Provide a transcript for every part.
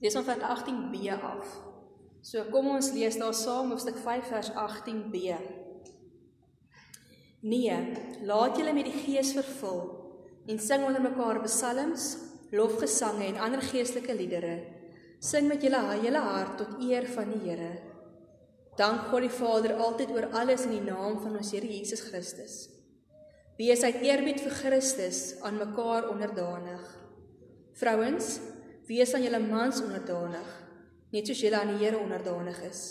Lees van vers 18b af. So kom ons lees daar saam hoofstuk 5 vers 18b. Nee, laat julle met die Gees vervul en sing onder mekaar psalms, lofgesange en ander geestelike liedere. Sing met julle hele hart tot eer van die Here. Dank God die Vader altyd oor alles in die naam van ons Here Jesus Christus. Wees uit eerbied vir Christus aan mekaar onderdanig. Vrouens, wees aan julle mans onderdanig, net soos julle aan die Here onderdanig is.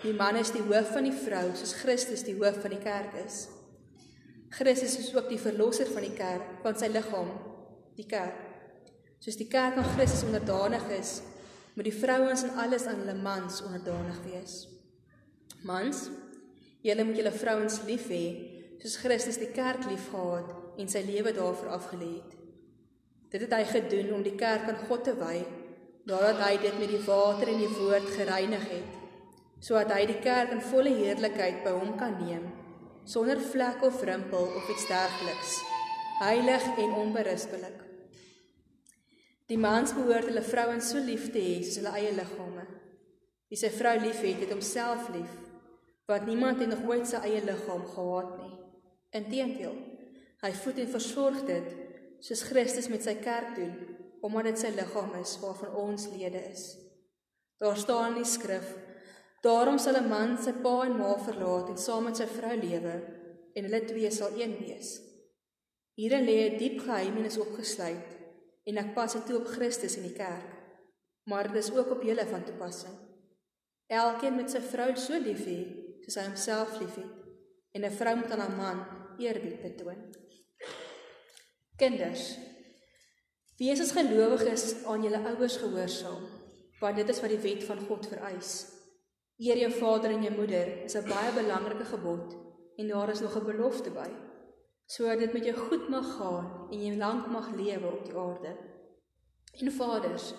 Die man is die hoof van die vrou, soos Christus die hoof van die kerk is. Christus is ook die verlosser van die kerk, van sy liggaam, die kerk. Soos die kerk aan Christus onderdanig is, moet die vrouens en alles aan hulle mans onderdanig wees. Mans, julle moet julle vrouens lief hê, soos Christus die kerk liefgehad en sy lewe daarvoor afgelê het. Dit het hy gedoen om die kerk aan God te wy, nadat hy dit met die water en die woord gereinig het, sodat hy die kerk in volle heerlikheid by hom kan neem sonder vlek of rimpel of iets dergeliks, heilig en onberispelik. Die mans behoort hulle vrouens so lief te hê soos hulle eie liggame. Wie sy vrou liefhet, het homself lief, want niemand het nog ooit sy eie liggaam gehaat nie. Inteendeel, hy voed en versorg dit soos Christus met sy kerk doen, omdat dit sy liggaam is waarvan ons lede is. Daar staan in die skrif Daarom sal 'n man sy pa en ma verlaat en saam met sy vrou lewe en hulle twee sal een wees. Hierin lê 'n diep geheimnis opgesluit en ek pas dit toe op Christus en die kerk. Maar dit is ook op julle van toepassing. Elkeen met sy vrou so lief hê soos hy homself liefhet en 'n vrou moet aan haar man eerbied betoon. Kinders, wees as gelowiges aan julle ouers gehoorsaam, want dit is wat die wet van God vereis. Eer jou vader en jou moeder is 'n baie belangrike gebod en daar is nog 'n belofte by sodat dit met jou goed mag gaan en jy lank mag lewe op die aarde. En vaders,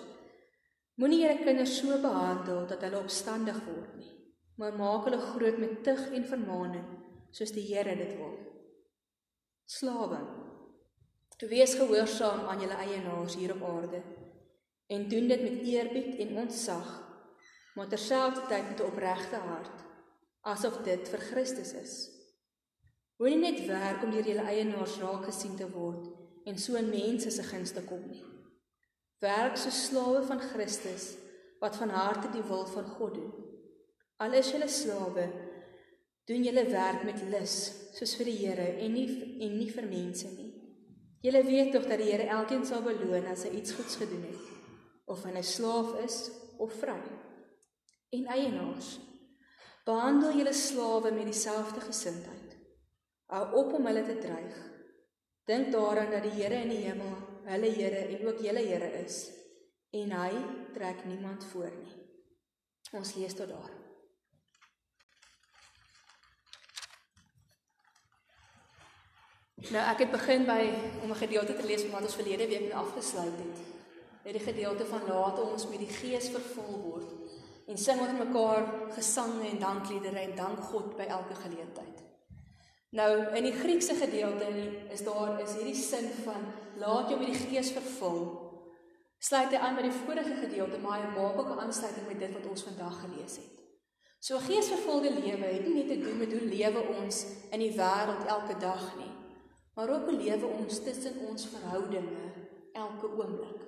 moenie julle kinders so behandel dat hulle opstandig word nie, maar maak hulle groot met tug en vermaaning soos die Here dit wil. Slawe, wees gehoorsaam aan julle eienaars hier op aarde en doen dit met eerbied en ontzag maar terselfdertyd met 'n opregte hart, asof dit vir Christus is. Moenie net werk om deur julle eienaars raak gesien te word en so in mense se gunste kom nie. Werk so slawe van Christus wat van harte die wil van God doen. Al is julle slawe, doen julle werk met lus, soos vir die Here en nie en nie vir mense nie. Julle weet tog dat die Here elkeen sal beloon as hy iets goeds gedoen het, of hy 'n slaaf is of vry en eienaars. Behandel julle slawe met dieselfde gesindheid. Hou op om hulle te dreig. Dink daaraan dat die Here in die hemel hulle Here en ook julle Here is en hy trek niemand voor nie. Ons lees tot daar. Nou ek het begin by om 'n gedeelte te lees van wat ons verlede week mee afgesluit het. Dit die gedeelte van laat ons met die Gees vervul word en sing met mekaar gesange en dankliedere en dank God by elke geleentheid. Nou in die Griekse gedeelte is daar is hierdie sin van laat jou met die Gees vervul. Sluit hy aan by die vorige gedeelte, maar hy maak ook 'n aansluiting met dit wat ons vandag gelees het. So geesvervulde lewe het nie net te doen met hoe lewe ons in die wêreld elke dag nie, maar ook lewe ons tussen ons verhoudinge elke oomblik.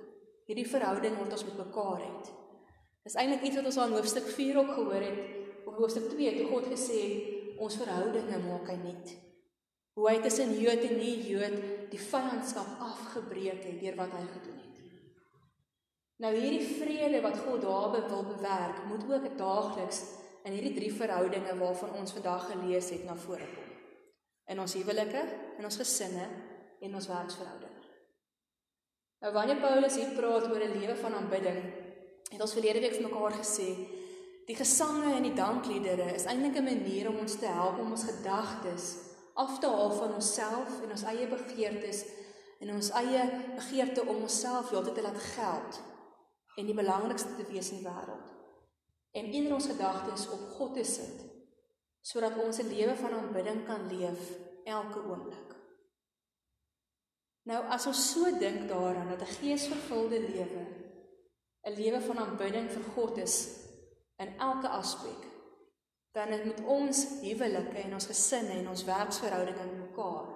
Hierdie verhouding wat ons met mekaar het. Dis eintlik iets wat ons al in hoofstuk 4 ook gehoor het, of hoofstuk 2 toe God gesê het ons verhoudinge maak hy nuut. Hoe hy tussen Jood en nie Jood die vyandskap afgebreek het deur wat hy gedoen het. Nou hierdie vrede wat God daarbe wil bewerk, moet ook daagliks in hierdie drie verhoudinge waarvan ons vandag gelees het na vore kom. In ons huwelike, in ons gesinne en ons werksverhoudinge. Nou wanneer Paulus hier praat oor 'n lewe van aanbidding, het ons verlede week vir mekaar gesê, die gesange en die dankliedere is eintlik 'n manier om ons te help om ons gedagtes af te haal van onsself en ons eie begeertes en ons eie begeerte om onsself heeltyd te laat geld en die belangrikste te wees in die wêreld. En eerder ons gedagtes op God te sit sodat ons 'n lewe van aanbidding kan leef elke oomblik. Nou as ons so dink daaraan dat 'n geesvervulde lewe 'n lewe van aanbidding vir God is in elke aspek, dan het met ons huwelike en ons gesinne en ons werksverhoudinge mekaar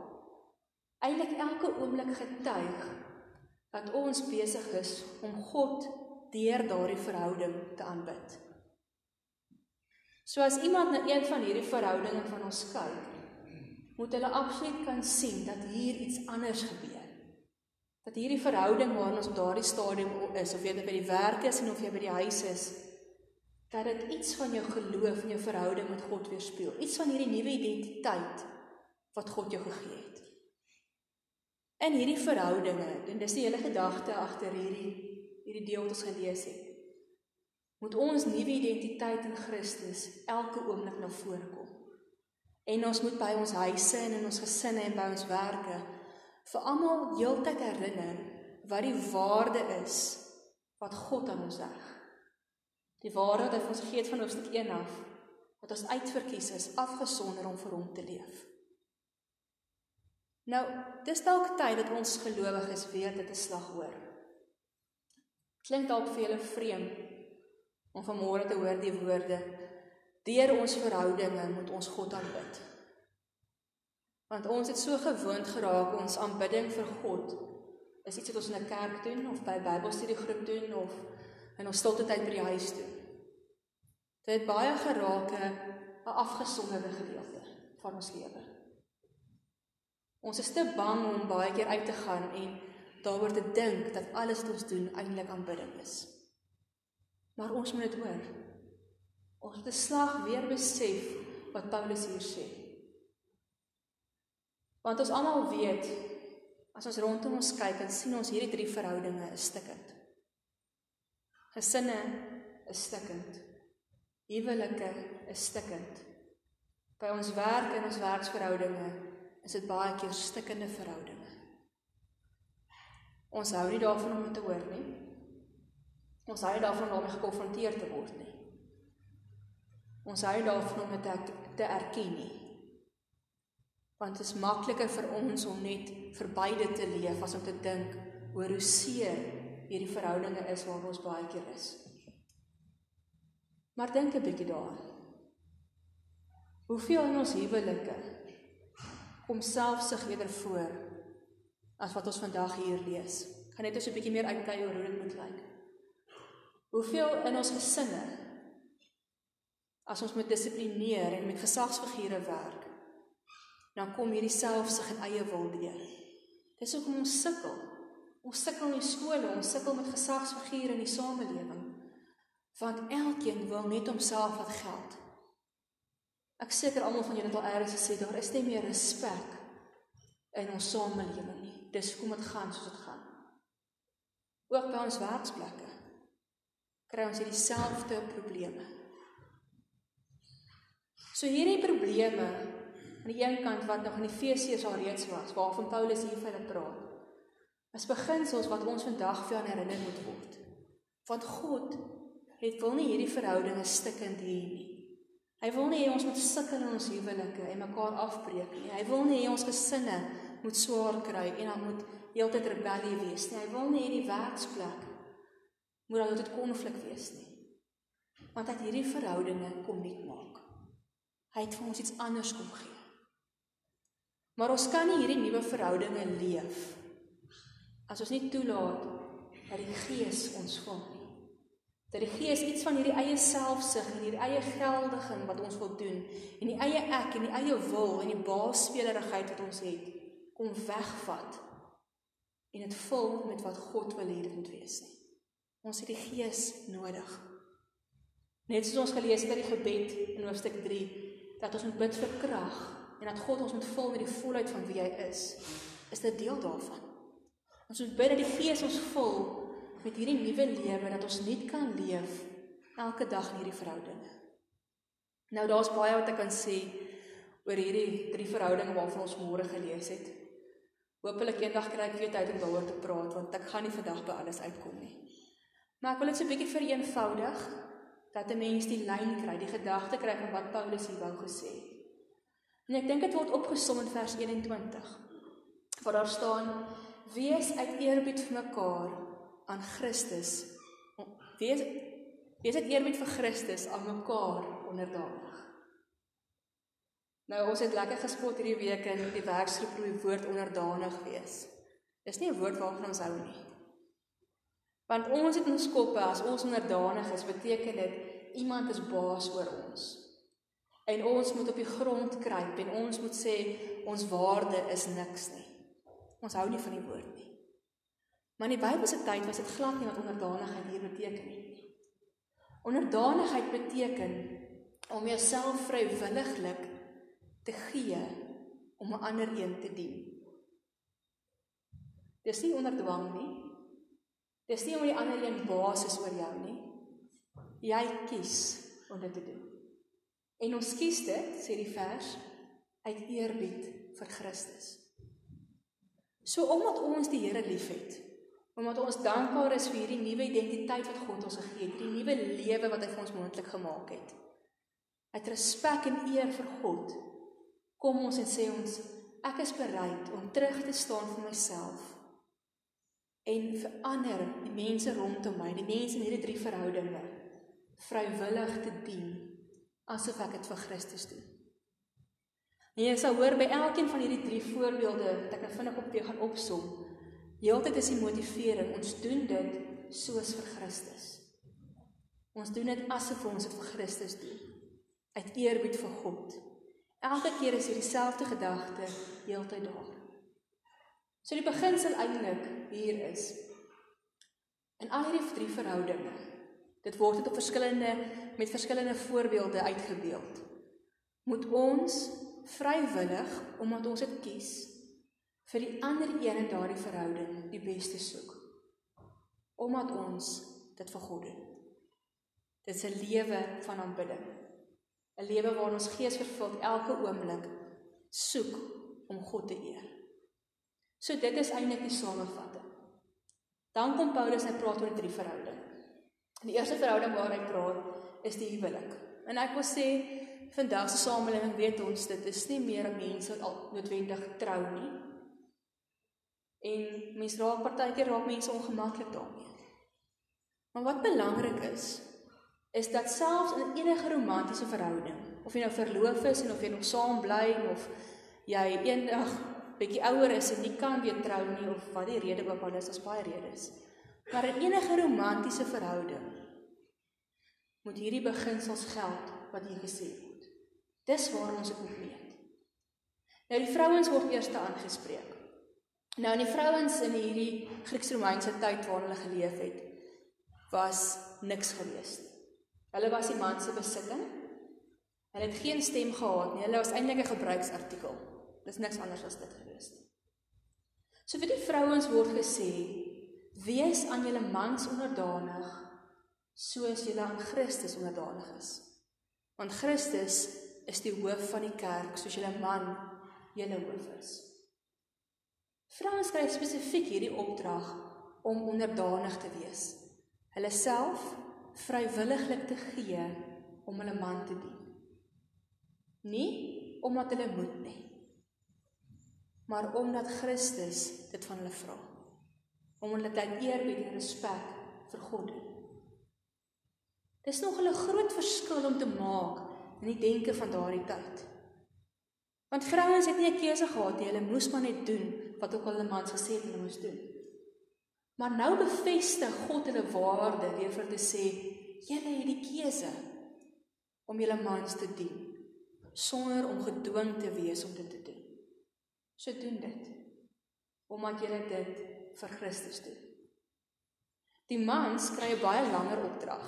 eintlik elke oomblik getuig dat ons besig is om God deur daardie verhouding te aanbid. So as iemand na een van hierdie verhoudinge van ons kyk, moet hulle absoluut kan sien dat hier iets anders gebeur. Dat hierdie verhouding waarin ons op daardie stadium is, of jy by die werk is en of jy by die huis is, dat dit iets van jou geloof en jou verhouding met God weerspieël, iets van hierdie nuwe identiteit wat God jou gegee het. In hierdie verhoudinge, en dis die hele gedagte agter hierdie hierdie deel wat ons gelees het, moet ons nuwe identiteit in Christus elke oomblik na vore kom. En ons moet by ons huise en in ons gesinne en by ons werke vir almal heeltyd herinner wat die waarde is wat God aan ons reg. Die waarde wat ons gegee het van hoofstuk 1 af, wat ons uitverkies is, afgesonder om vir hom te leef. Nou, dis dalk tyd dat ons gelowiges weer dit 'n slag hoor. Klink dalk vir julle vreemd om vanmôre te hoor die woorde: "Deur ons verhoudinge moet ons God aanbid." Want ons het so gewoond geraak ons aanbidding vir God is iets wat ons in 'n kerk doen of by Bybelstudiegroep doen of in ons stilte tyd by die huis doen. Dit het baie geraak 'n afgesonderde gedeelte van ons lewe. Ons is te bang om baie keer uit te gaan en daaroor te dink dat alles wat ons doen eintlik aanbidding is. Maar ons moet dit hoor. Ons moet 'n slag weer besef wat Paulus hier sê. Want ons almal weet as ons rondom ons kyk en sien ons hierdie drie verhoudinge is stikkend. Gesinne is stikkend. Huwelike is stikkend. By ons werk en ons werksverhoudinge is dit baie keer stikkende verhoudinge. Ons hou nie daarvan om dit te hoor nie. Ons hou daarvan om gekonfronteer te word nie. Ons hou daarvan om dit te erken nie. Want dit is makliker vir ons om net verby dit te leef as om te dink oor hoe seer hierdie verhoudinge is waar ons baie keer is. Maar dink 'n bietjie daaraan. Hoeveel in ons huwelike kom selfsug eerder voor as wat ons vandag hier lees. Gaan net 'n bietjie meer uitklei oor hoe dit moet lyk. Hoeveel in ons gesinne as ons met dissiplineer en met gesagsfigure werk, dan kom hierdie selfsug en eie wil deur. Dis hoekom ons sukkel. Ons sukkel in skole, ons sukkel met gesagsfigure in die samelewing. Want elkeen wil net homself wat geld. Ek seker almal van julle het al eers gesê daar is nie meer respek in ons samelewing nie. Dis hoekom dit gaan soos dit gaan. Ook by ons werksplekke kry ons hierdie selfde probleme. So hierdie probleme aan die een kant wat nog in Efesiërs al reeds was, waarvan Paulus hier vir hulle praat. Is beginsels wat ons vandag vir aan herinner moet word. Want God het wil nie hierdie verhoudinge stikkend hê nie. Hy wil nie hê ons moet sukkel in ons huwelike en mekaar afbreek nie. Hy wil nie hê ons gesinne moet swaar kry en dan moet heeltyd rebellie wees nie. Hy wil nie hê die werksplek moet altyd konflik wees nie. Want dat hierdie verhoudinge kom nie maak. Hy het vir ons iets anders kom gee. Maar ons kan nie hierdie nuwe verhoudinge leef as ons nie toelaat dat die Gees ons vul nie. Dat die Gees iets van hierdie eie selfsug en hierdie eie geldiging wat ons wil doen en die eie ek en die eie wil en die baasspelerigheid wat ons het kom wegvat en dit vul met wat God wil hê dit moet wees nie. Ons het die Gees nodig. Net soos ons gelees het by die gebed in hoofstuk 3 dat ons moet bid vir krag en dat God ons moet vul met die volheid van wie hy is, is dit deel daarvan. Ons moet bid dat die Gees ons vul met hierdie nuwe lewe dat ons net kan leef elke dag in hierdie verhoudinge. Nou daar's baie wat ek kan sê oor hierdie drie verhoudinge waarvan ons môre gelees het. Hoopelik eendag kry ek weer tyd om daaroor te praat want ek gaan nie vandag by alles uitkom nie. Maar ek wil dit so 'n bietjie vereenvoudig dat 'n mens die lyn kry, die gedagte kry van wat Paulus hier wou gesê het. En ek dink dit word opgesom in vers 21. Waar daar staan: "Wees uit eerbied vir mekaar aan Christus wees wees dit eerbied vir Christus aan mekaar onderdanig. Nou ons het lekker gespot hierdie week in die werksgroep oor die woord onderdanig wees. Dis nie 'n woord waarvan ons hou nie. Want ons het ons koppe as ons onderdanig is, beteken dit iemand is baas oor ons. En ons moet op die grond kruip en ons moet sê ons waarde is niks nie. Ons hou nie van die woord nie. Maar in die Bybelse tyd was dit glad nie wat onderdanigheid hier beteken nie. Onderdanigheid beteken om jouself vrywilliglik te gee om 'n ander een te dien. Dis nie onder dwang nie. Dis nie om die ander een baas is oor jou nie. Jy kies om dit te doen. En ons kies dit, sê die vers, uit eerbied vir Christus. So omdat ons die Here liefhet, omdat ons dankbaar is vir hierdie nuwe identiteit wat God ons gegee het, hierdie nuwe lewe wat hy vir ons moontlik gemaak het. Uit respek en eer vir God kom ons en sê ons ek is bereid om terug te staan vir myself en vir ander die mense rondom my die mense in hierdie drie verhoudinge vrywillig te dien asof ek dit vir Christus doen. En jy sal hoor by elkeen van hierdie drie voorbeelde wat ek nou vinnig op weer gaan opsom. Heeltyd is die motivering ons doen dit soos vir Christus. Ons doen dit asof ons dit vir Christus doen uit eerbied vir God. Elke keer is hier dieselfde gedagte heeltyd daar. So die beginsel eintlik hier is in al hierdie drie verhoudinge. Dit word dit op verskillende met verskillende voorbeelde uitgebeeld. Moet ons vrywillig omdat ons dit kies vir die ander een in daardie verhouding die beste soek. Omdat ons dit vir God doen. Dit is 'n lewe van aanbidding. 'n lewe waarin ons gees vervuld elke oomblik soek om God te eer. So dit is eintlik die samevatting. Dan kom Paulus en praat oor drie verhoudinge. Die eerste verhouding waar hy praat is die huwelik. En ek wil sê vandag se samelewing weet ons dit is nie meer mense wat al noodwendig trou nie. En mense raak partykeer raak mense ongemaklik daarmee. Maar wat belangrik is, is dat selfs in enige romantiese verhouding, of jy nou verloof is en of jy nog saam bly of jy eendag bietjie ouer is en nie kan weer trou nie of wat die rede ook al is, as baie redes. Maar in enige romantiese verhouding moet hierdie beginsels geld wat hier gesê word. Dis waar ons dit moet weet. Nou die vrouens word eers aangespreek. Nou in die vrouens in hierdie Grieks-Romeinse tyd waar hulle geleef het, was niks gewees nie. Hulle was die man se besitting. Hulle het geen stem gehad nie. Hulle was eintlik 'n gebruiksartikel. Dis niks anders as dit gewees het. So vir die vrouens word gesê: "Wees aan julle mans onderdanig soos julle aan Christus onderdanig is." Want Christus is die hoof van die kerk, soos julle man julle hoof is. Vrouens kry spesifiek hierdie opdrag om onderdanig te wees. Hulle self vrywilliglik te gee om hulle man te dien. Nie omdat hulle moet nie, maar omdat Christus dit van hulle vra. Om hulle te eerbied en respek vir God. Dis nog 'n groot verskil om te maak in die denke van daardie tyd. Want vrouens het nie 'n keuse gehad nie, hulle moes maar net doen wat ook al hulle mans gesê het hulle moes doen. Maar nou bevestig God hulle waarde deur vir te sê julle het die keuse om julle mans te dien sonder om gedwing te wees om dit te doen. So doen dit omdat julle dit vir Christus doen. Die mans kry 'n baie langer opdrag.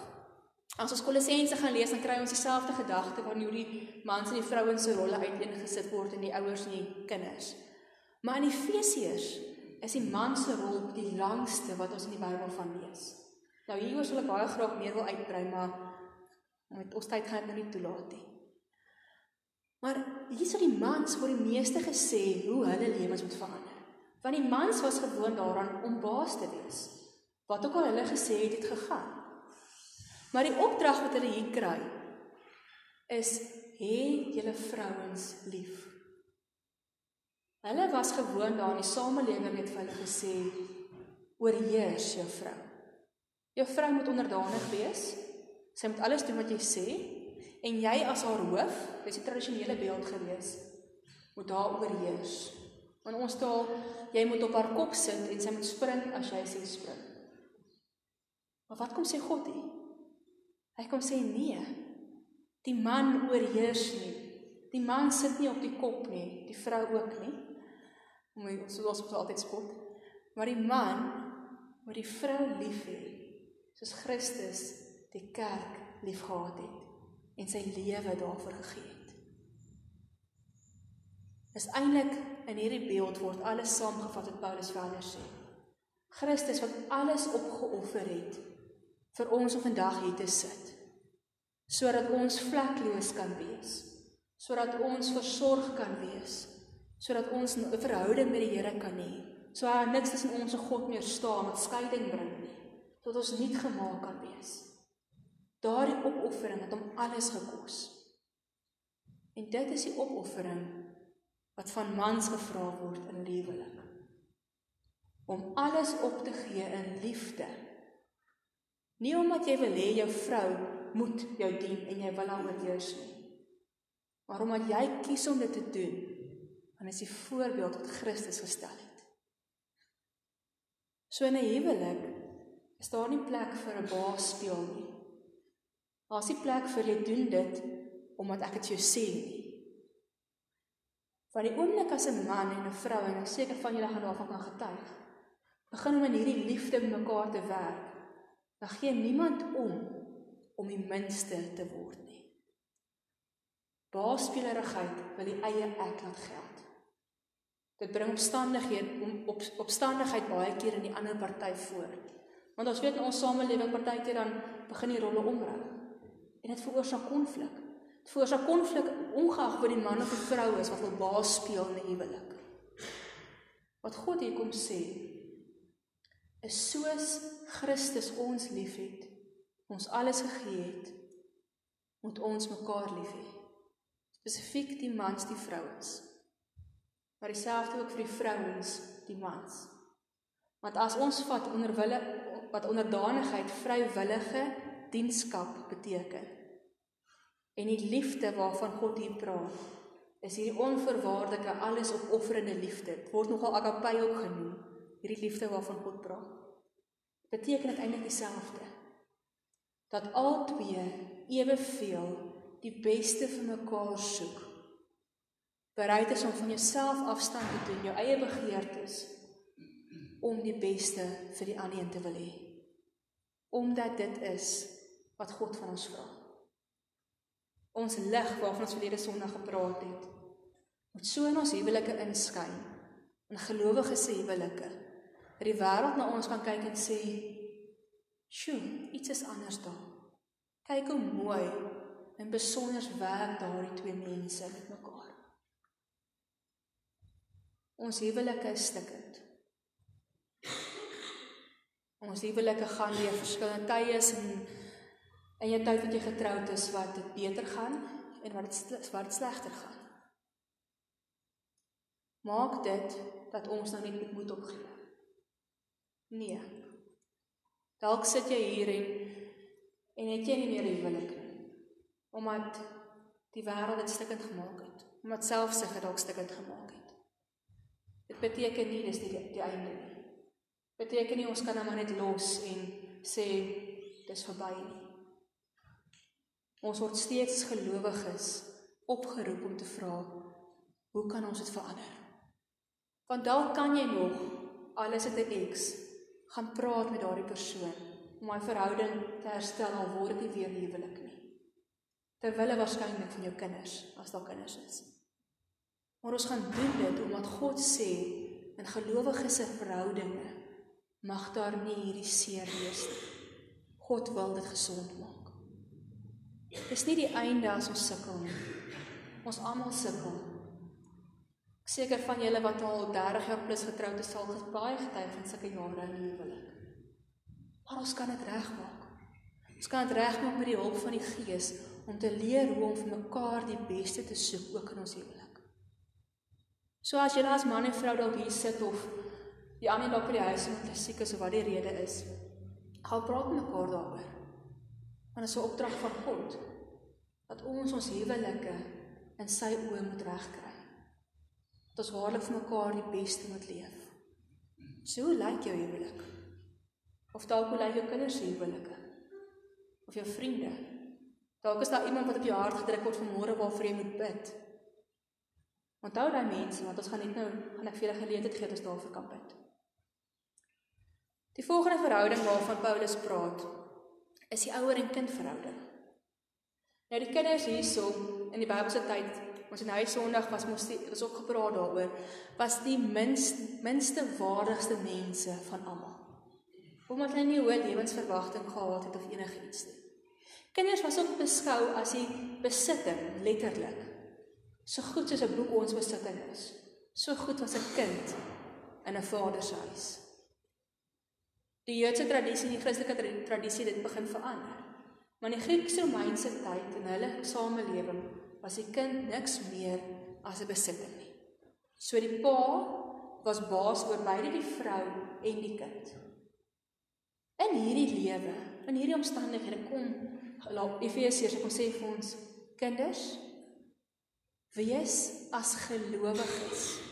As ons Kolossense gaan lees, dan kry ons dieselfde gedagte waar nou die mans en die vrouens se rolle uiteengesit word en die ouers en die kinders. Maar in Efesiërs is die man se rol die langste wat ons in die Bybel van lees. Nou hieroor sal ek baie graag meer wil uitbrei, maar met ons tyd gaan dit nou nie toelaat nie. Maar hier is die mans word die meeste gesê hoe hulle lewens moet verander. Want die mans was gewoond daaraan om baas te wees. Wat ook al hulle gesê het, het gegaan. Maar die opdrag wat hulle hier kry is hê julle vrouens lief. Hulle was gewoond daarin die samelewing het vir hulle gesê oorheers jou vrou. Jou vrou moet onderdanig wees. Sy moet alles doen wat jy sê en jy as haar hoof, dis die tradisionele beeld gewees, moet haar oorheers. Want ons taal, jy moet op haar kop sit en sy moet spring as jy sê spring. Maar wat kom sê God hier? Hy kom sê nee. Die man oorheers nie. Die man sit nie op die kop nie, die vrou ook nie. Om soos ons altyd spot. Maar die man moet die vrou lief hê soos Christus die kerk liefgehad het en sy lewe daarvoor gegee het. Is eintlik in hierdie beeld word alles saamgevat wat Paulus verder sê. Christus wat alles opgeoffer het vir ons om vandag hier te sit sodat ons vlekloos kan wees, sodat ons versorg kan wees, sodat ons 'n verhouding met die Here kan hê. So daar niks tussen ons en God meer staan wat skeiding bring nie tot ons nie gemaak kan wees. Daardie opoffering het hom alles gekos. En dit is die opoffering wat van mans gevra word in liefdelik. Om alles op te gee in liefde. Nie omdat jy wil hê jou vrou moet jou dien en jy wil haar oorheers nie. Maar omdat jy kies om dit te doen, dan is die voorbeeld wat Christus gestel het. So in 'n huwelik is daar nie plek vir 'n baas speel nie. Daar's nie plek vir jy doen dit omdat ek dit jou sê nie. Van die oomblik as 'n man en 'n vrou en ek seker van julle gaan daarvan kan getuig, begin om in hierdie liefde met mekaar te werk, dan gee niemand om om die minste te word nie. Baasspelerigheid wil die eie ek laat geld. Dit bring omstandighede om op, opstandigheid baie keer in die ander party voor. Want ons weet in ons samelewing partykeer dan begin die rolle omruil. En dit veroorsaak konflik. Dit veroorsaak konflik ongeag wat die man of die vrou is wat wil baas speel in 'n huwelik. Wat God hier kom sê is soos Christus ons liefhet, ons alles gegee het, moet ons mekaar lief hê. Spesifiek die mans die vrouens. Maar dieselfde ook vir die vrouens die mans. Want as ons vat onder wille wat onderdanigheid vrywillige dienskap beteken. En die liefde waarvan God hier praat, is hierdie onverwaarlike alles opofferende liefde. Dit word nogal agape ook genoem, hierdie liefde waarvan God praat. Beteken dit eintlik dieselfde. Dat albei eweveel die beste vir mekaar soek. Bereid is om van jouself afstand te doen, jou eie begeertes om die beste vir die ander te wil hê. Omdat dit is wat God van ons vra. Ons lig waarvan ons verlede Sondag gepraat het, moet so in ons huwelike inskyn, in gelowige se huwelike. Dat die wêreld na ons kan kyk en sê, "Sjoe, iets is anders daar." Kyk hoe mooi en besonder werk daardie twee mense met mekaar. Ons huwelike is stikkend. Ons huwelike gaan deur verskillende tye in in jou tyd wat jy getroud is wat dit beter gaan en wat dit wat dit slegter gaan. Maak dit dat ons nou net moet opgee. Nee. Dalk sit jy hier en en het jy nie meer 'n huwelik nie. Omdat die wêreld dit stukkend gemaak het. Omdat selfsug dit dalk stukkend gemaak het. Dit beteken nie dis die, die einde nie beteken nie ons kan hom net los en sê dis verby nie. Ons word steeds gelowiges opgeroep om te vra hoe kan ons dit verander? Want dalk kan jy nog alles het 'n X gaan praat met daardie persoon om my verhouding te herstel al word dit nie weer huwelik nie. Terwyl waarskynlik van jou kinders as daar kinders is. Maar ons gaan doen dit omdat God sê in gelowiges se verhoudinge mag daar nie hierdie seer wees nie. God wil dit gesond maak. Dis nie die einde as ons sukkel nie. Ons almal sukkel. Ek seker van julle wat al 30 jaar plus getroud is, sal baie getuig van sulke jare in huwelik. Maar ons kan dit regmaak. Ons kan dit regmaak met die hulp van die Gees om te leer hoe om vir mekaar die beste te soek ook in ons huwelik. So as jy as man en vrou dalk hier sit of die ander dalk by die huis met 'n siek is of wat die rede is. Gaan praat met mekaar daaroor. Want dit is 'n opdrag van God dat ons ons huwelike in sy oë moet regkry. Dat ons waarlik vir mekaar die beste moet leef. So lyk jou huwelik? Of dalk hoe lyk jou kinders se huwelike? Of jou vriende? Dalk is daar iemand wat op jou hart gedruk word vanmôre waarvoor jy moet bid. Onthou daai mense want ons gaan net nou gaan ek vir julle geleentheid gee dat ons daarvoor kan bid. Die volgende verhouding waarvan Paulus praat, is die ouer en kind verhouding. Nou die kinders hierso in die Bybelse tyd, ons in hy Sondag was mos was ook gepraat daaroor, was die minst minste waardigste mense van almal. Omdat hulle nie hoë lewensverwagting gehad het of enigiets nie. Kinders was ook beskou as die besitting letterlik. So goed soos 'n boek ons besitting is, so goed was 'n kind in 'n vader se huis. Die Joodse tradisie en die Christelike tradisie het begin verander. Maar in die Grieks-Romeinse tyd in hulle samelewing was die kind niks meer as 'n besitting nie. So die pa was baas oor beide die vrou en die kind. In hierdie lewe, in hierdie omstandighede kom Efesiërs kom sê vir ons kinders wees as gelowiges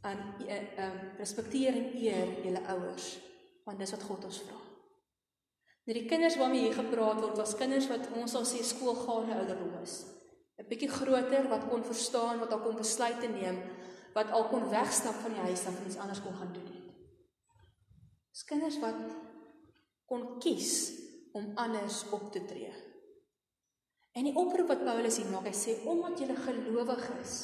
aan ehm um, respekteer en eer julle ouers want dis wat God ons vra. Nou die kinders waarmee hier gepraat word, was kinders wat ons al sê skoolgaande ouderdom is. 'n Bietjie groter wat kon verstaan wat al kon besluite neem, wat al kon wegstap van die huis af en iets anders kon gaan doen het. Dis kinders wat kon kies om anders op te tree. En die oproep wat Paulus hier maak, hy sê omdat jy gelowig is,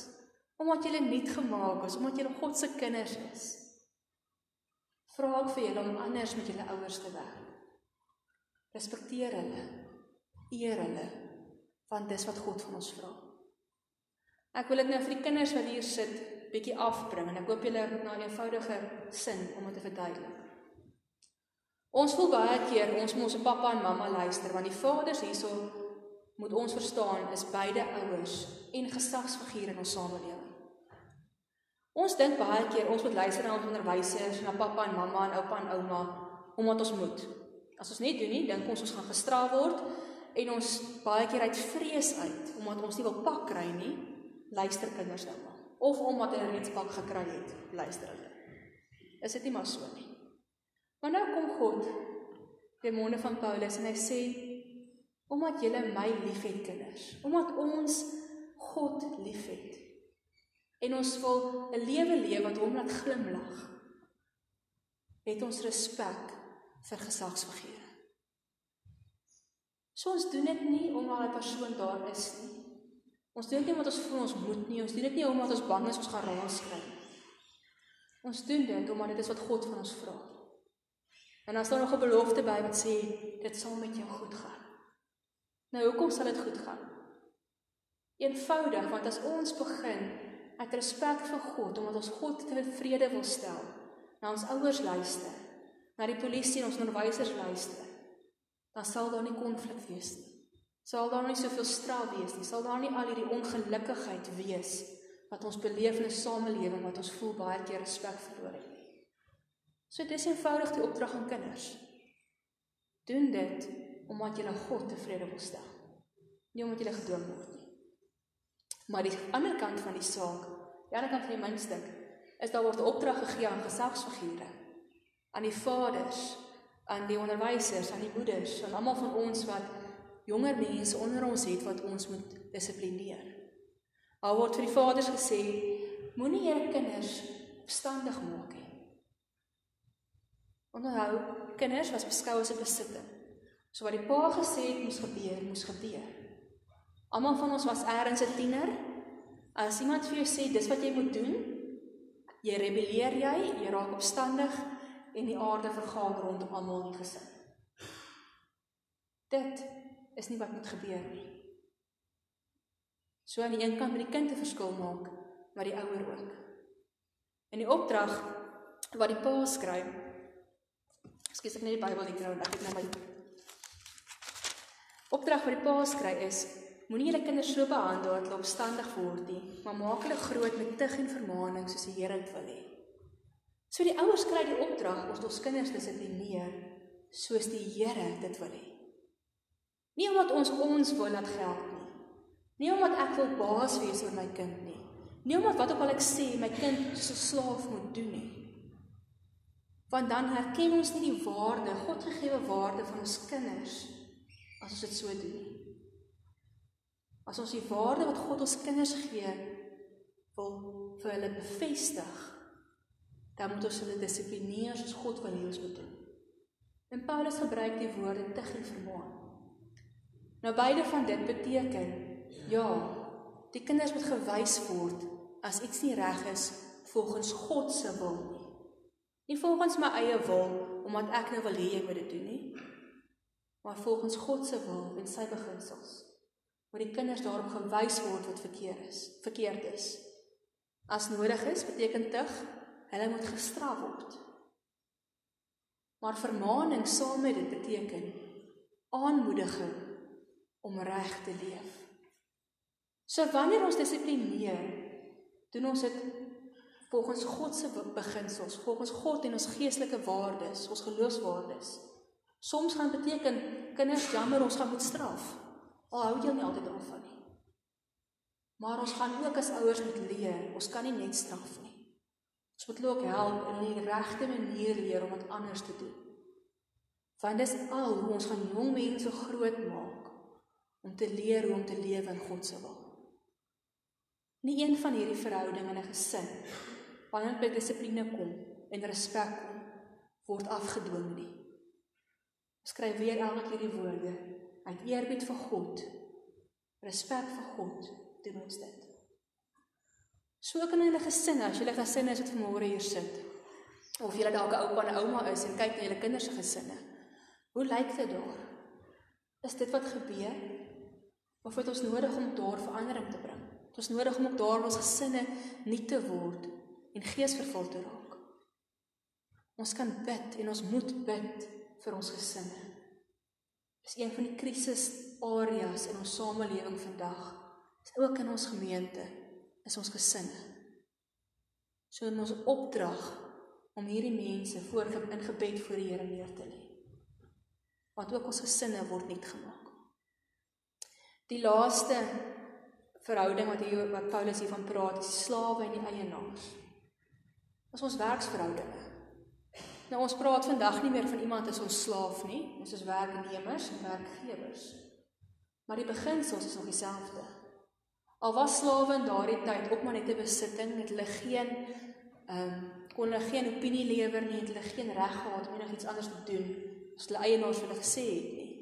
omdat jy nuut gemaak is, omdat jy God se kinders is. Vra ek vir julle om anders met julle ouers te werk. Respekteer hulle. Eer hulle want dis wat God van ons vra. Ek wil dit nou vir die kinders wat hier sit bietjie afbring en ek hoop julle het 'n eenvoudige sin om dit te verduidelik. Ons voel baie keer ons moet ons pappa en mamma luister want die vaders hierso moet ons verstaan is beide ouers en gesagsfigure in ons samelewing. Ons dink baie keer ons moet luister na ons onderwysers, na pappa en mamma en oupa en ouma omdat ons moet. As ons nie doen nie, dink ons ons gaan gestraf word en ons baie keer uit vrees uit omdat ons nie wil pak kry nie, luister kinders nou maar. Of omdat hulle reeds pak gekry het, luister hulle. Is dit nie maar so nie? Maar nou kom God deur monde van Paulus en hy sê omdat julle my liefhet kinders, omdat ons God liefhet en ons wil 'n lewe leef wat hom laat glimlag. Het ons respek vir gesagsfigure. So ons doen dit nie omdat 'n persoon daar is nie. Ons doen dit nie omdat ons voel ons moet nie. Ons doen dit nie omdat ons bang is ons gaan raas kry. Ons doen dit omdat dit is wat God van ons vra. En daar nog 'n belofte by wat sê dit sal met jou goed gaan. Nou hoekom sal dit goed gaan? Eenvoudig want as ons begin uit respek vir God omdat ons God tevrede wil stel, na ons ouers luister, na die polisie en ons onderwysers luister, dan sal daar nie konflik wees nie. Sal daar nie soveel straf wees nie, sal daar nie al hierdie ongelukkigheid wees wat ons beleef in 'n samelewing wat ons voel baie keer respek verloor het. So dis eenvoudig die opdrag aan kinders. Doen dit omdat jy God tevrede wil stel. Nie omdat jy gedwing word nie. Maar die ander kant van die saak, die ander kant van die muntstuk, is daar word opdrag gegee aan gesagsfigure, aan die vaders, aan die onderwysers, aan die moeders, aan almal van ons wat jonger mense onder ons het wat ons moet dissiplineer. Al word vir die vaders gesê, moenie julle kinders opstandig maak nie. Onthou, kinders was beskou as 'n besitting. So wat die pa gesê het moes gebeur, moes gebeur. Almal van ons was eers 'n tiener. As iemand vir jou sê dis wat jy moet doen, jy rebelleer jy, jy raak opstandig en die aarde vergaan rondom almal in die gesin. Dit is nie wat moet gebeur nie. So aan die een kant moet die kind 'n verskil maak, maar die ouer ook. In die opdrag wat die pa skryf. Ekskuus ek net die Bybel hier kry, ek het nou my Opdrag wat die pa skryf is Moenie julle kinders so behandel dat hulle opstandig word nie, maar maak hulle groot met tug en vermaaning soos die Here dit wil hê. So die ouers kry die opdrag om ons kinders dissiplineer soos die Here dit wil hê. Nie omdat ons ons wil laat geld nie. Nie omdat ek wil baas wees oor my kind nie. Nie omdat wat ook al ek sê my kind so slaaf moet doen nie. Want dan herken ons nie die waarde, God gegeewe waarde van ons kinders as ons dit so doen nie. As ons die waarde wat God ons kinders gee wil vir hulle bevestig, dan moet ons hulle dissiplineer soos God wil hê ons moet doen. En Paulus gebruik die woorde tig en vermaan. Nou beide van dit beteken ja, die kinders moet gewys word as iets nie reg is volgens God se wil nie. Nie volgens my eie wil omdat ek nou wil hê jy moet dit doen nie, maar volgens God se wil en sy beginsels. Waar die kinders daarop gewys word wat verkeerd is, verkeerd is. As nodig is, beteken tug, hulle moet gestraf word. Maar vermaaning saam met dit beteken aanmoediging om reg te leef. So wanneer ons dissiplineer, doen ons dit volgens God se beginsels, volgens God en ons geestelike waardes, ons geloofswaardes. Soms gaan beteken kinders jammer ons gaan moet straf. Al hou jy nie altyd daarvan nie. Maar ons gaan ook as ouers moet leer, ons kan nie net straf nie. Ons moet ook help in die regte manier leer om dit anders te doen. Want dis al hoe ons gaan jong mense groot maak om te leer hoe om te lewe in God se wil. Nie een van hierdie verhoudinge in 'n gesin wanneer by dissipline kom en respek kom word afgedwing nie. Skryf weer elke keer die woorde uit eerbied vir God, respek vir God, doen ons dit. So ook in 'n gesin, as 'n gesin is wat vanmôre hier sit of jy dalk 'n oupa en ouma is en kyk na julle kinders se gesinne. Hoe lyk dit daar? Is dit wat gebeur? Of het ons nodig om daar verandering te bring? Het ons nodig om ook daar ons gesinne nuut te word en geesvervul te raak. Ons kan bid en ons moet bid vir ons gesinne. Dis een van die krisisareas in ons samelewing vandag. Dis ook in ons gemeente is ons gesinne. So in ons opdrag om hierdie mense voor in gebed voor die Here neer te lê. Want ook ons gesinne word nuut gemaak. Die laaste verhouding wat hier wat Paulus hiervan praat, is slawe en die eienaars as ons werksverhoudinge. Nou ons praat vandag nie meer van iemand as ons slaaf nie, ons is werknemers en werkgewers. Maar die beginsels is nog dieselfde. Al was slawe in daardie tyd ook maar net 'n besitting, het hulle geen ehm um, kon hulle geen opinie lewer nie, het hulle geen reg gehad om enigiets anders te doen as hulle eienaars hulle gesê het nie.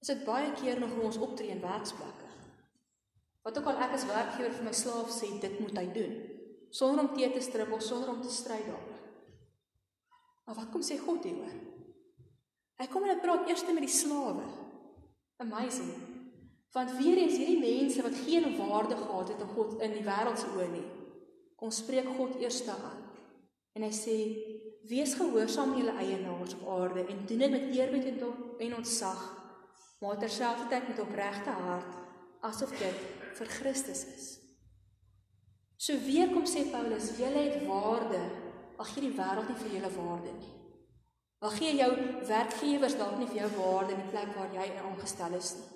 Is dit baie keer nog hoe ons optree in werksplekke? Wat ook al ek as werkgewer vir my slaaf sê dit moet hy doen, sonder om teë te strip of sonder om te stry daaroor. Maar wat kom sê God hieroor? Hy kom en hy praat eers met die slawe. Amazing. Want weer eens hierdie mense wat geen waarde gehad het in God in die wêreld se oë nie. Kom spreek God eers aan. En hy sê: "Wees gehoorsaam aan julle eienaars op aarde en doen dit met eerbied en en ontzag, maar terselfdertyd met opregte hart, asof dit vir Christus is." So weer kom sê Paulus, julle het waarde. Ag gee die wêreld nie vir julle waarde nie. Ag gee jou werkgewers dalk nie vir jou waarde in die plek waar jy aangestel is nie.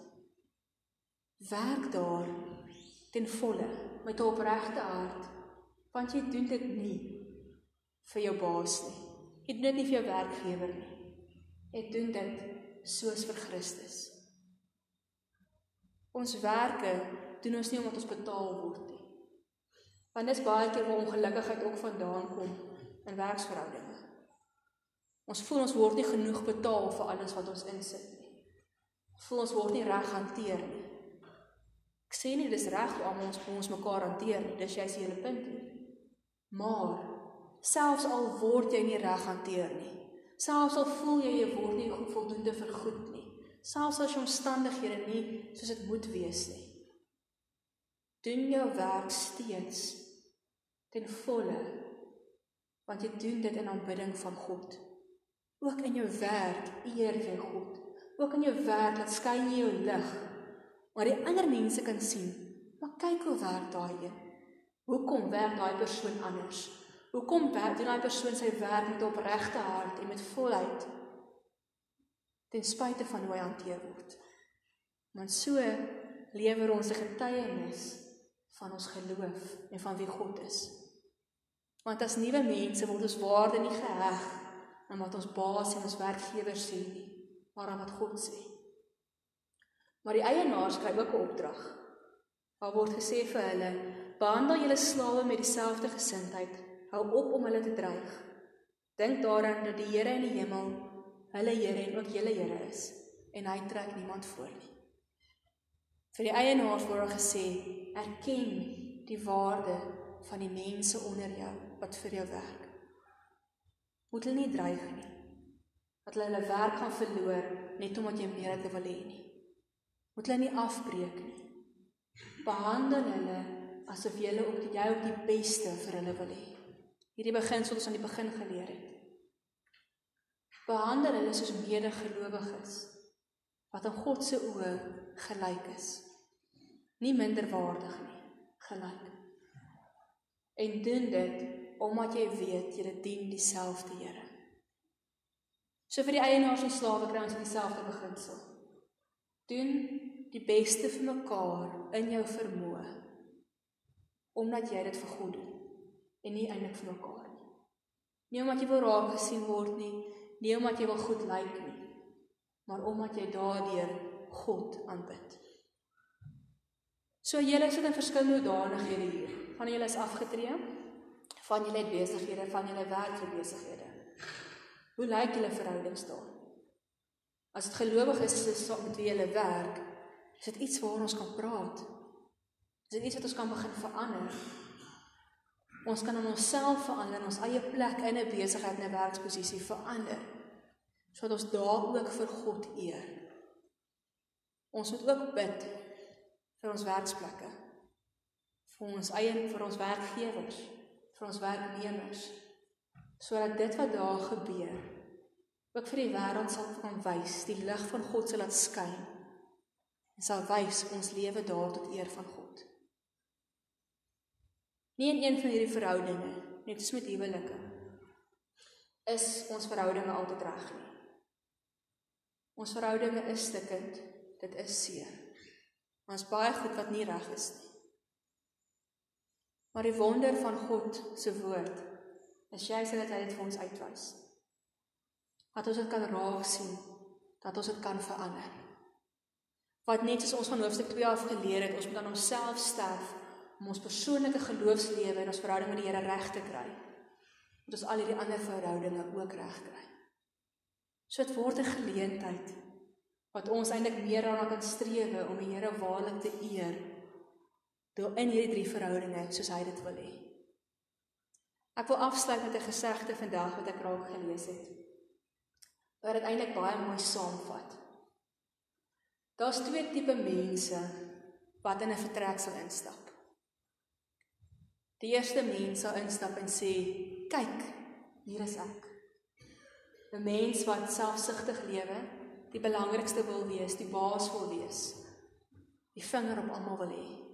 Werk daar ten volle met 'n opregte hart, want jy doen dit nie vir jou baas nie. Jy doen dit nie vir jou werkgewer nie. Jy doen dit soos vir Christus. Ons werke doen ons nie omdat ons betaal word nie. Want dis baie keer waar ongelukkigheid ook vandaan kom in werksverhoudinge. Ons voel ons word nie genoeg betaal vir alles wat ons insit nie. Ons voel ons word nie reg hanteer nie. Ek sê nie dis reg om ons ons mekaar hanteer nie. Dis jy's hele punt nie. Maar selfs al word jy nie reg hanteer nie. Selfs al voel jy jy word nie voldoende vergoed nie. Selfs as jou omstandighede nie soos dit moet wees nie. Doen jou werk steeds ten volle want jy doen dit in aanbidding van God. Ook in jou werk eer jy God. Ook in jou werk laat skyn jy jou lig. Maar die ander mense kan sien, maar kyk hoe werk daai een. Hoekom werk daai persoon anders? Hoekom doen daai persoon sy werk met opregte hart en met volheid? ten spyte van hoe hy hanteer word. Want so lewer ons 'n getuienis van ons geloof en van wie God is. Want as nuwe mense word ons waarde nie geheg aan wat ons baas en ons werkgewer sê nie, maar aan wat God sê. Maar die eienaars kry ook 'n opdrag. Daar word gesê vir hulle: "Behandel julle slawe met dieselfde gesindheid. Hou op om hulle te dreig. Dink daaraan dat die Here in die hemel hulle Here en ook julle Here is en hy trek niemand voor nie." Vir die eienaars word gesê: "Erken die waarde van die mense onder jou wat vir jou werk. Moet hulle nie dreig nie. Dat hulle hulle werk gaan verloor net omdat jy meer het wil hê nie. Moet hulle nie afbreek nie. Behandel hulle asof jy ook die, jy ook die beste vir hulle wil hê. Hierdie beginsel ons aan die begin geleer het. Behandel hulle soos medegelowiges wat in God se oë gelyk is. Nie minderwaardig nie, gelyk. En doen dit omdat jy weet jy dien dieselfde Here. So vir die eienaars en slawe kry ons dieselfde beginsel. Doen die beste vir mekaar in jou vermoë omdat jy dit vir God doen en nie eintlik vir mekaar nie. Nie omdat jy wil raak gesien word nie, nie omdat jy wil goed lyk nie, maar omdat jy daardeur God aanbid. So julle sit in verskillende hoedanighede hier. Van julle is afgetree, van julle het besighede, van julle werk vir besighede. Hoe lyk julle verhoudings daar? As dit gelowiges is met wie julle werk, is dit iets waaroor ons kan praat. Is dit iets wat ons kan begin verander? Ons kan onsself verander, ons eie plek in 'n besigheid en 'n werksposisie verander. Sodat ons daar ook vir God eer. Ons moet ook bid vir ons werksplekke. Vir ons eie vir ons werkgewers vir ons werknemers sodat dit wat daar gebeur ook vir die wêreld sal kan wys die lig van God sal laat skyn en sal wys ons lewe daar tot eer van God. Nie in een van hierdie verhoudinge, net soos met huwelike, is ons verhoudinge altyd reg nie. Ons verhoudinge is stikkend, dit is seer. Ons baie goed wat nie reg is nie. Maar die wonder van God se woord is jy sê dat hy dit vir ons uitwys. Dat ons dit kan raak sien, dat ons dit kan verander. Wat net soos ons van hoofstuk 2 af geleer het, ons moet aan onsself sterf om ons persoonlike geloofslewe en ons verhouding met die Here reg te kry. Moet ons al hierdie ander verhoudinge ook reg kry. So dit word 'n geleentheid wat ons eintlik meer daarna kan streef om die Here waarlik te eer deur in hierdie drie verhoudinge soos hy dit wil hê. Ek wil afsluit met 'n gesegde vandag wat ek raak gelees het. Wat dit eintlik baie mooi saamvat. Daar's twee tipe mense wat in 'n vertrek sal instap. Die eerste mens sal instap en sê, "Kyk, hier is ek." 'n Mens wat selfsugtig lewe, die belangrikste wil wees, die baas wil wees. Die vinger op almal wil hê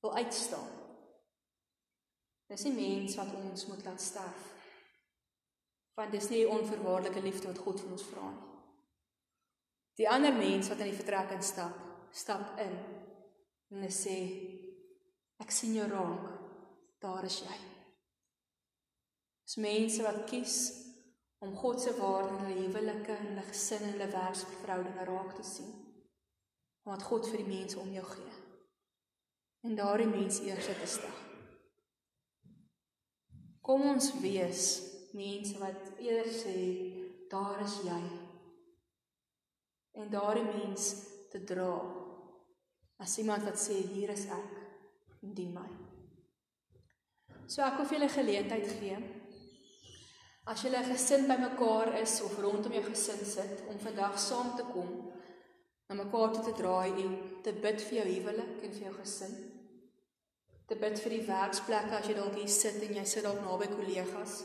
wil uitstaan. Dis nie mens wat ons moet laat sterf. Want dis nie onverwaarlike liefde wat God van ons vra nie. Die ander mens wat in die vertrek instap, stap in en sê ek sien jou raak. Daar is jy. Dis mense wat kies om God se waarde in hulle huwelike en hulle gesin en hulle werksverhoudinge raak te sien. Wat God vir die mense om jou gee en daardie mens eers te stel. Kom ons wees mense wat eerder sê daar is jy en daardie mens te dra as iemand wat sê hier is ek en dien my. So ek wil vir julle geleentheid gee as julle gesin bymekaar is of rondom jou gesin sit om vandag saam te kom na mekaar toe te draai en te bid vir jou huwelik en vir jou gesin. Te bid vir die werksplekke as jy dalk hier sit en jy sit dalk naby kollegas.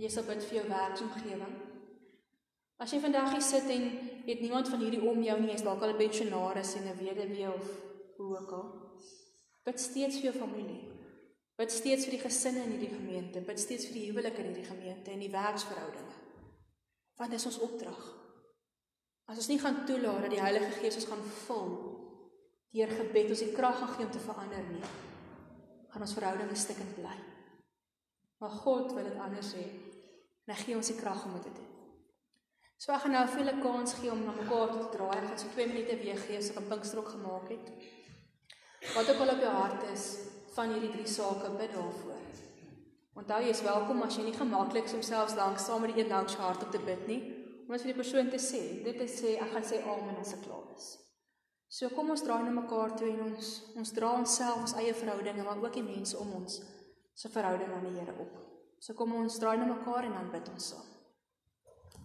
Jy sal bid vir jou werksomgewing. As jy vandag hier sit en het niemand van hierdie om jou nie, is dalk al 'n pensionaris en 'n weduwee of hoe ook al. Bid steeds vir jou familie. Bid steeds vir die gesinne in hierdie gemeente, bid steeds vir die huwelike in hierdie gemeente en die werksverhoudinge. Want dis ons opdrag. As ons nie gaan toelaat dat die Heilige Gees ons gaan vul deur gebed ons die krag gaan gee om te verander nie, gaan ons verhoudinge stikkend bly. Maar God wil dit anders hê. En hy gee ons die krag om dit te doen. So ek gaan nou vir julle kans gee om na mekaar toe te draai. Ek gaan so 2 minute weer gee as ek 'n pinkstrok gemaak het. Wat ook al op jou hart is van hierdie drie sake bid daarvoor. Onthou jy is welkom as jy nie gemaklik is om selfs lank saam met die een langs hart op te bid nie, om vir die persoon te sê, dit is sê ek gaan sê amen as ek klaar is. So kom ons draai na mekaar toe en ons ons dra onsself ons eie verhoudinge maar ook die mense om ons se verhouding aan die Here op. So kom ons draai na mekaar en dan bid ons saam.